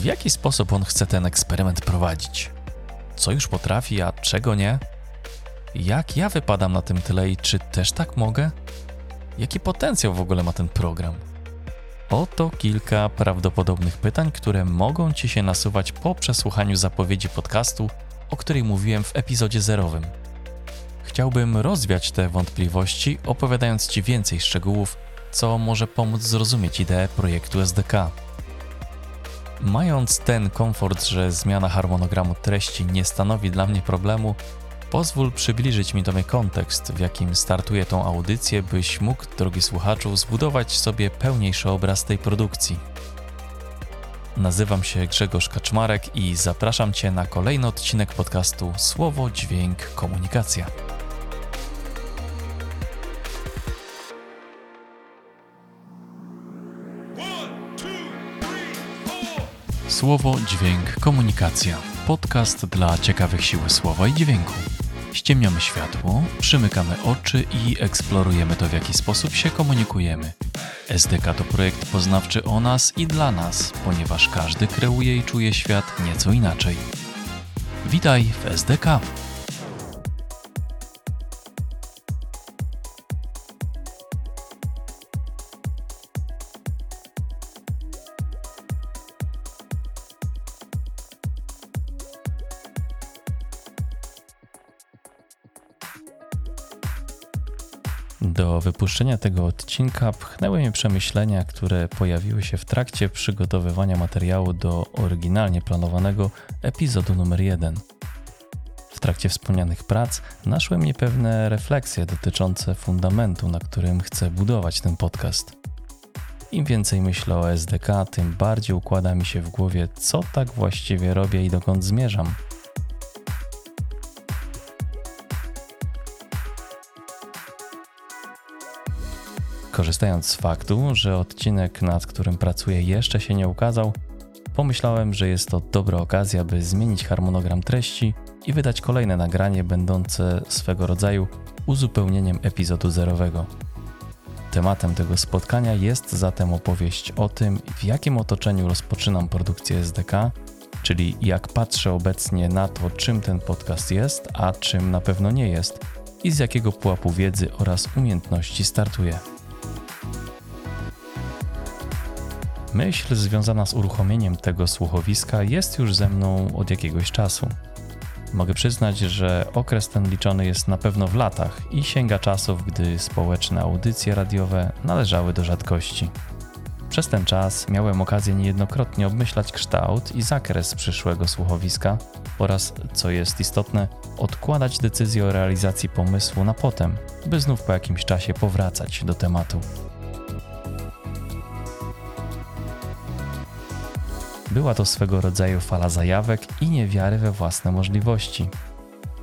w jaki sposób on chce ten eksperyment prowadzić. Co już potrafi, a czego nie? Jak ja wypadam na tym tyle i czy też tak mogę? Jaki potencjał w ogóle ma ten program? Oto kilka prawdopodobnych pytań, które mogą Ci się nasuwać po przesłuchaniu zapowiedzi podcastu, o której mówiłem w epizodzie zerowym. Chciałbym rozwiać te wątpliwości, opowiadając Ci więcej szczegółów, co może pomóc zrozumieć ideę projektu SDK. Mając ten komfort, że zmiana harmonogramu treści nie stanowi dla mnie problemu, pozwól przybliżyć mi tobie kontekst, w jakim startuję tą audycję, byś mógł, drogi słuchaczu, zbudować sobie pełniejszy obraz tej produkcji. Nazywam się Grzegorz Kaczmarek i zapraszam Cię na kolejny odcinek podcastu Słowo, Dźwięk, Komunikacja. Słowo, dźwięk, komunikacja. Podcast dla ciekawych siły słowa i dźwięku. Ściemniamy światło, przymykamy oczy i eksplorujemy to, w jaki sposób się komunikujemy. SDK to projekt poznawczy o nas i dla nas, ponieważ każdy kreuje i czuje świat nieco inaczej. Witaj w SDK. Do wypuszczenia tego odcinka pchnęły mnie przemyślenia, które pojawiły się w trakcie przygotowywania materiału do oryginalnie planowanego epizodu numer 1. W trakcie wspomnianych prac naszły mnie pewne refleksje dotyczące fundamentu, na którym chcę budować ten podcast. Im więcej myślę o SDK, tym bardziej układa mi się w głowie, co tak właściwie robię i dokąd zmierzam – Korzystając z faktu, że odcinek, nad którym pracuję, jeszcze się nie ukazał, pomyślałem, że jest to dobra okazja, by zmienić harmonogram treści i wydać kolejne nagranie będące swego rodzaju uzupełnieniem epizodu zerowego. Tematem tego spotkania jest zatem opowieść o tym, w jakim otoczeniu rozpoczynam produkcję SDK, czyli jak patrzę obecnie na to, czym ten podcast jest, a czym na pewno nie jest i z jakiego pułapu wiedzy oraz umiejętności startuję. Myśl związana z uruchomieniem tego słuchowiska jest już ze mną od jakiegoś czasu. Mogę przyznać, że okres ten liczony jest na pewno w latach i sięga czasów, gdy społeczne audycje radiowe należały do rzadkości. Przez ten czas miałem okazję niejednokrotnie obmyślać kształt i zakres przyszłego słuchowiska oraz, co jest istotne, odkładać decyzję o realizacji pomysłu na potem, by znów po jakimś czasie powracać do tematu. Była to swego rodzaju fala zajawek i niewiary we własne możliwości.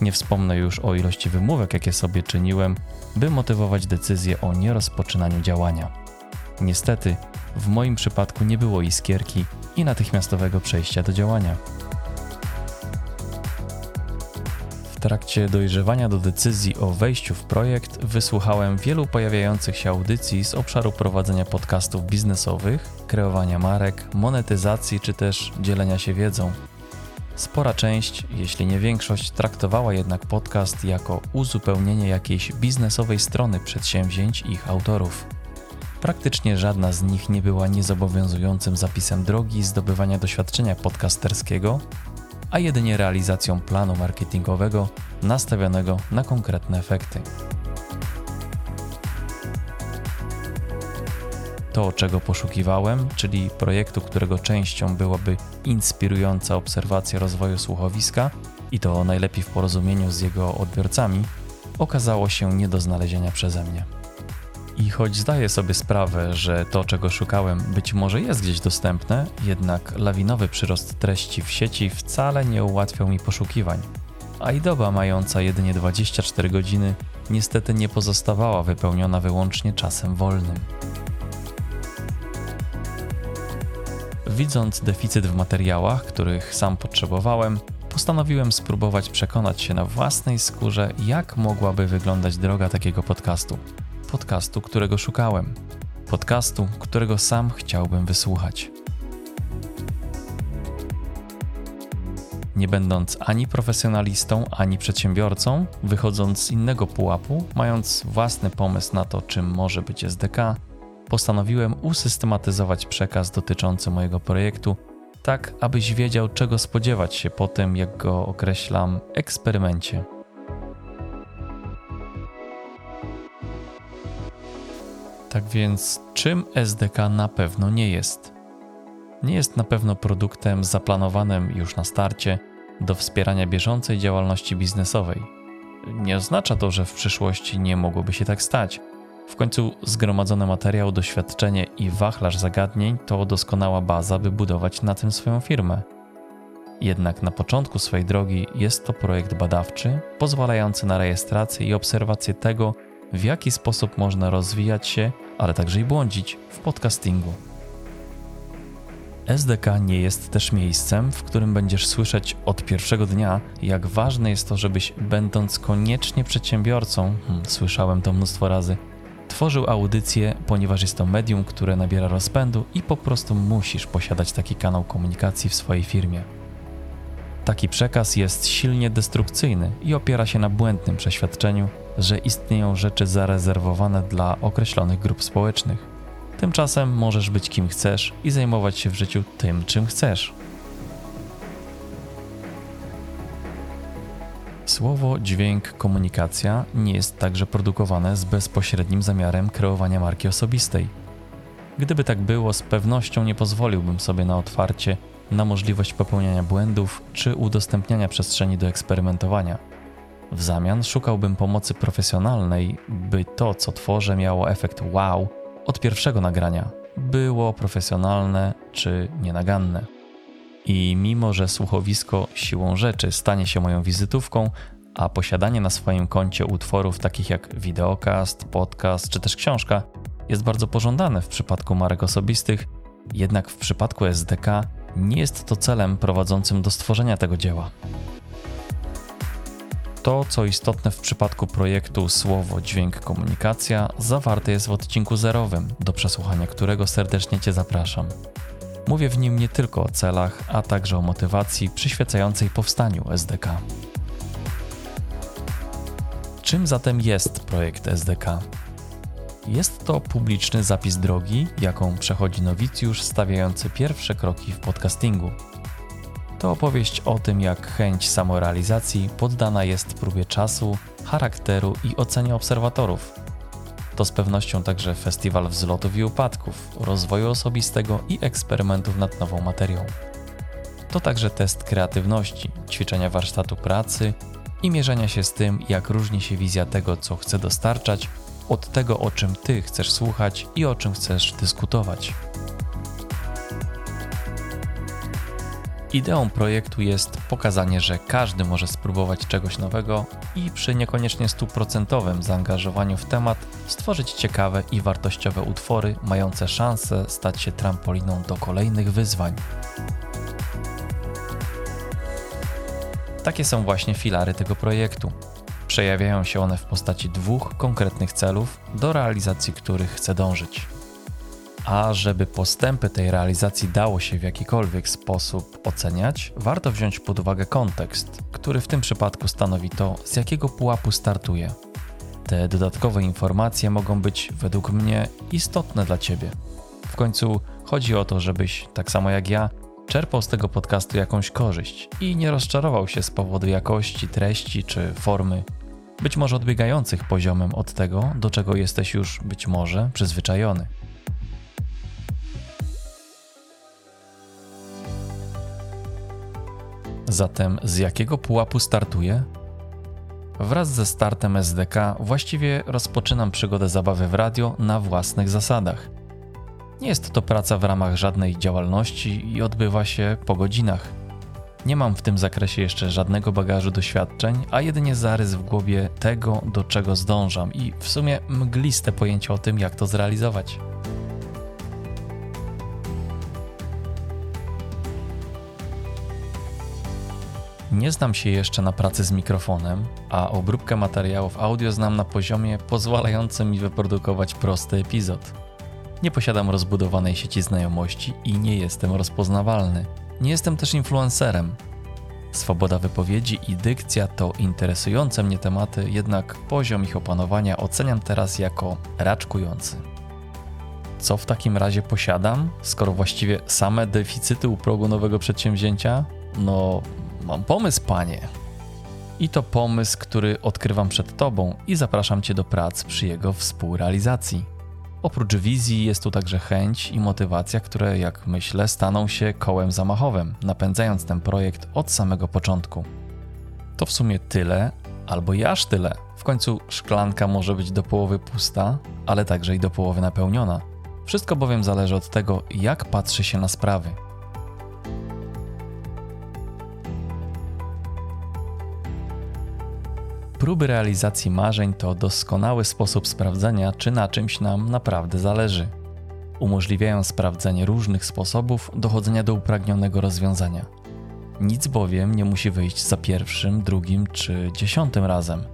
Nie wspomnę już o ilości wymówek, jakie sobie czyniłem, by motywować decyzję o nierozpoczynaniu działania. Niestety, w moim przypadku nie było iskierki i natychmiastowego przejścia do działania. W trakcie dojrzewania do decyzji o wejściu w projekt wysłuchałem wielu pojawiających się audycji z obszaru prowadzenia podcastów biznesowych, kreowania marek, monetyzacji czy też dzielenia się wiedzą. Spora część, jeśli nie większość, traktowała jednak podcast jako uzupełnienie jakiejś biznesowej strony przedsięwzięć ich autorów. Praktycznie żadna z nich nie była niezobowiązującym zapisem drogi zdobywania doświadczenia podcasterskiego, a jedynie realizacją planu marketingowego nastawionego na konkretne efekty. To, czego poszukiwałem, czyli projektu, którego częścią byłaby inspirująca obserwacja rozwoju słuchowiska i to najlepiej w porozumieniu z jego odbiorcami, okazało się nie do znalezienia przeze mnie. I choć zdaję sobie sprawę, że to, czego szukałem, być może jest gdzieś dostępne, jednak lawinowy przyrost treści w sieci wcale nie ułatwiał mi poszukiwań. A i doba mająca jedynie 24 godziny niestety nie pozostawała wypełniona wyłącznie czasem wolnym. Widząc deficyt w materiałach, których sam potrzebowałem, postanowiłem spróbować przekonać się na własnej skórze, jak mogłaby wyglądać droga takiego podcastu podcastu, którego szukałem, podcastu, którego sam chciałbym wysłuchać. nie będąc ani profesjonalistą, ani przedsiębiorcą, wychodząc z innego pułapu, mając własny pomysł na to, czym może być SDK, postanowiłem usystematyzować przekaz dotyczący mojego projektu, tak abyś wiedział, czego spodziewać się po tym, jak go określam, eksperymencie. Tak więc, czym SDK na pewno nie jest? Nie jest na pewno produktem zaplanowanym już na starcie do wspierania bieżącej działalności biznesowej. Nie oznacza to, że w przyszłości nie mogłoby się tak stać. W końcu zgromadzony materiał, doświadczenie i wachlarz zagadnień to doskonała baza, by budować na tym swoją firmę. Jednak na początku swojej drogi jest to projekt badawczy, pozwalający na rejestrację i obserwację tego, w jaki sposób można rozwijać się, ale także i błądzić w podcastingu. SDK nie jest też miejscem, w którym będziesz słyszeć od pierwszego dnia, jak ważne jest to, żebyś, będąc koniecznie przedsiębiorcą, hmm, słyszałem to mnóstwo razy, tworzył audycję, ponieważ jest to medium, które nabiera rozpędu i po prostu musisz posiadać taki kanał komunikacji w swojej firmie. Taki przekaz jest silnie destrukcyjny i opiera się na błędnym przeświadczeniu, że istnieją rzeczy zarezerwowane dla określonych grup społecznych. Tymczasem możesz być kim chcesz i zajmować się w życiu tym, czym chcesz. Słowo, dźwięk, komunikacja nie jest także produkowane z bezpośrednim zamiarem kreowania marki osobistej. Gdyby tak było, z pewnością nie pozwoliłbym sobie na otwarcie na możliwość popełniania błędów czy udostępniania przestrzeni do eksperymentowania. W zamian szukałbym pomocy profesjonalnej, by to, co tworzę, miało efekt wow od pierwszego nagrania, było profesjonalne czy nienaganne. I mimo, że słuchowisko siłą rzeczy stanie się moją wizytówką, a posiadanie na swoim koncie utworów takich jak wideokast, podcast czy też książka jest bardzo pożądane w przypadku marek osobistych, jednak w przypadku SDK nie jest to celem prowadzącym do stworzenia tego dzieła. To, co istotne w przypadku projektu Słowo, Dźwięk, Komunikacja, zawarte jest w odcinku zerowym, do przesłuchania którego serdecznie Cię zapraszam. Mówię w nim nie tylko o celach, a także o motywacji przyświecającej powstaniu SDK. Czym zatem jest projekt SDK? Jest to publiczny zapis drogi, jaką przechodzi nowicjusz stawiający pierwsze kroki w podcastingu. To opowieść o tym, jak chęć samorealizacji poddana jest próbie czasu, charakteru i ocenie obserwatorów. To z pewnością także festiwal wzlotów i upadków, rozwoju osobistego i eksperymentów nad nową materią. To także test kreatywności, ćwiczenia warsztatu pracy i mierzenia się z tym, jak różni się wizja tego, co chcę dostarczać, od tego, o czym Ty chcesz słuchać i o czym chcesz dyskutować. Ideą projektu jest pokazanie, że każdy może spróbować czegoś nowego i przy niekoniecznie stuprocentowym zaangażowaniu w temat stworzyć ciekawe i wartościowe utwory mające szansę stać się trampoliną do kolejnych wyzwań. Takie są właśnie filary tego projektu. Przejawiają się one w postaci dwóch konkretnych celów, do realizacji których chcę dążyć. A żeby postępy tej realizacji dało się w jakikolwiek sposób oceniać, warto wziąć pod uwagę kontekst, który w tym przypadku stanowi to, z jakiego pułapu startuje. Te dodatkowe informacje mogą być, według mnie, istotne dla Ciebie. W końcu chodzi o to, żebyś, tak samo jak ja, czerpał z tego podcastu jakąś korzyść i nie rozczarował się z powodu jakości, treści czy formy, być może odbiegających poziomem od tego, do czego jesteś już być może przyzwyczajony. Zatem z jakiego pułapu startuję? Wraz ze startem SDK właściwie rozpoczynam przygodę zabawy w radio na własnych zasadach. Nie jest to praca w ramach żadnej działalności i odbywa się po godzinach. Nie mam w tym zakresie jeszcze żadnego bagażu doświadczeń, a jedynie zarys w głowie tego, do czego zdążam i w sumie mgliste pojęcie o tym, jak to zrealizować. Nie znam się jeszcze na pracy z mikrofonem, a obróbkę materiałów audio znam na poziomie pozwalającym mi wyprodukować prosty epizod. Nie posiadam rozbudowanej sieci znajomości i nie jestem rozpoznawalny. Nie jestem też influencerem. Swoboda wypowiedzi i dykcja to interesujące mnie tematy, jednak poziom ich opanowania oceniam teraz jako raczkujący. Co w takim razie posiadam, skoro właściwie same deficyty u progu nowego przedsięwzięcia? No, mam pomysł, panie. I to pomysł, który odkrywam przed Tobą i zapraszam Cię do prac przy jego współrealizacji. Oprócz wizji jest tu także chęć i motywacja, które, jak myślę, staną się kołem zamachowym, napędzając ten projekt od samego początku. To w sumie tyle, albo i aż tyle. W końcu szklanka może być do połowy pusta, ale także i do połowy napełniona. Wszystko bowiem zależy od tego, jak patrzy się na sprawy. Próby realizacji marzeń to doskonały sposób sprawdzenia, czy na czymś nam naprawdę zależy. Umożliwiają sprawdzenie różnych sposobów dochodzenia do upragnionego rozwiązania. Nic bowiem nie musi wyjść za pierwszym, drugim czy dziesiątym razem.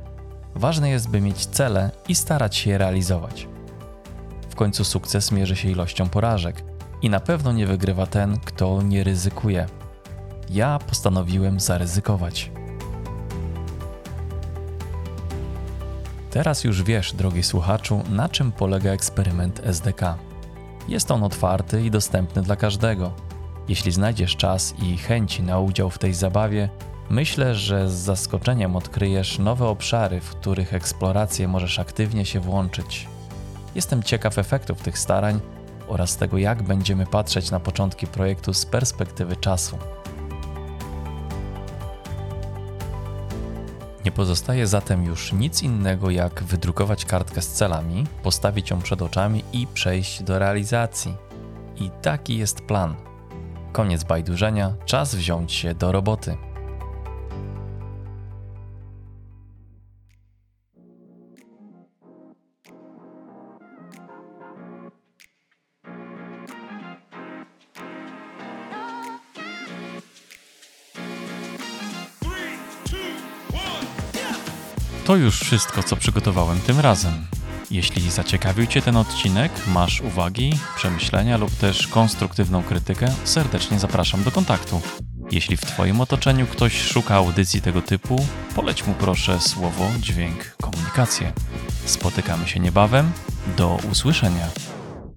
Ważne jest, by mieć cele i starać się je realizować. W końcu sukces mierzy się ilością porażek i na pewno nie wygrywa ten, kto nie ryzykuje. Ja postanowiłem zaryzykować. Teraz już wiesz, drogi słuchaczu, na czym polega eksperyment SDK. Jest on otwarty i dostępny dla każdego. Jeśli znajdziesz czas i chęci na udział w tej zabawie, myślę, że z zaskoczeniem odkryjesz nowe obszary, w których eksplorację możesz aktywnie się włączyć. Jestem ciekaw efektów tych starań oraz tego, jak będziemy patrzeć na początki projektu z perspektywy czasu. Nie pozostaje zatem już nic innego jak wydrukować kartkę z celami, postawić ją przed oczami i przejść do realizacji. I taki jest plan. Koniec bajdurzenia, czas wziąć się do roboty. To już wszystko, co przygotowałem tym razem. Jeśli zaciekawił Cię ten odcinek, masz uwagi, przemyślenia lub też konstruktywną krytykę, serdecznie zapraszam do kontaktu. Jeśli w Twoim otoczeniu ktoś szuka audycji tego typu, poleć mu proszę słowo, dźwięk, komunikację. Spotykamy się niebawem. Do usłyszenia.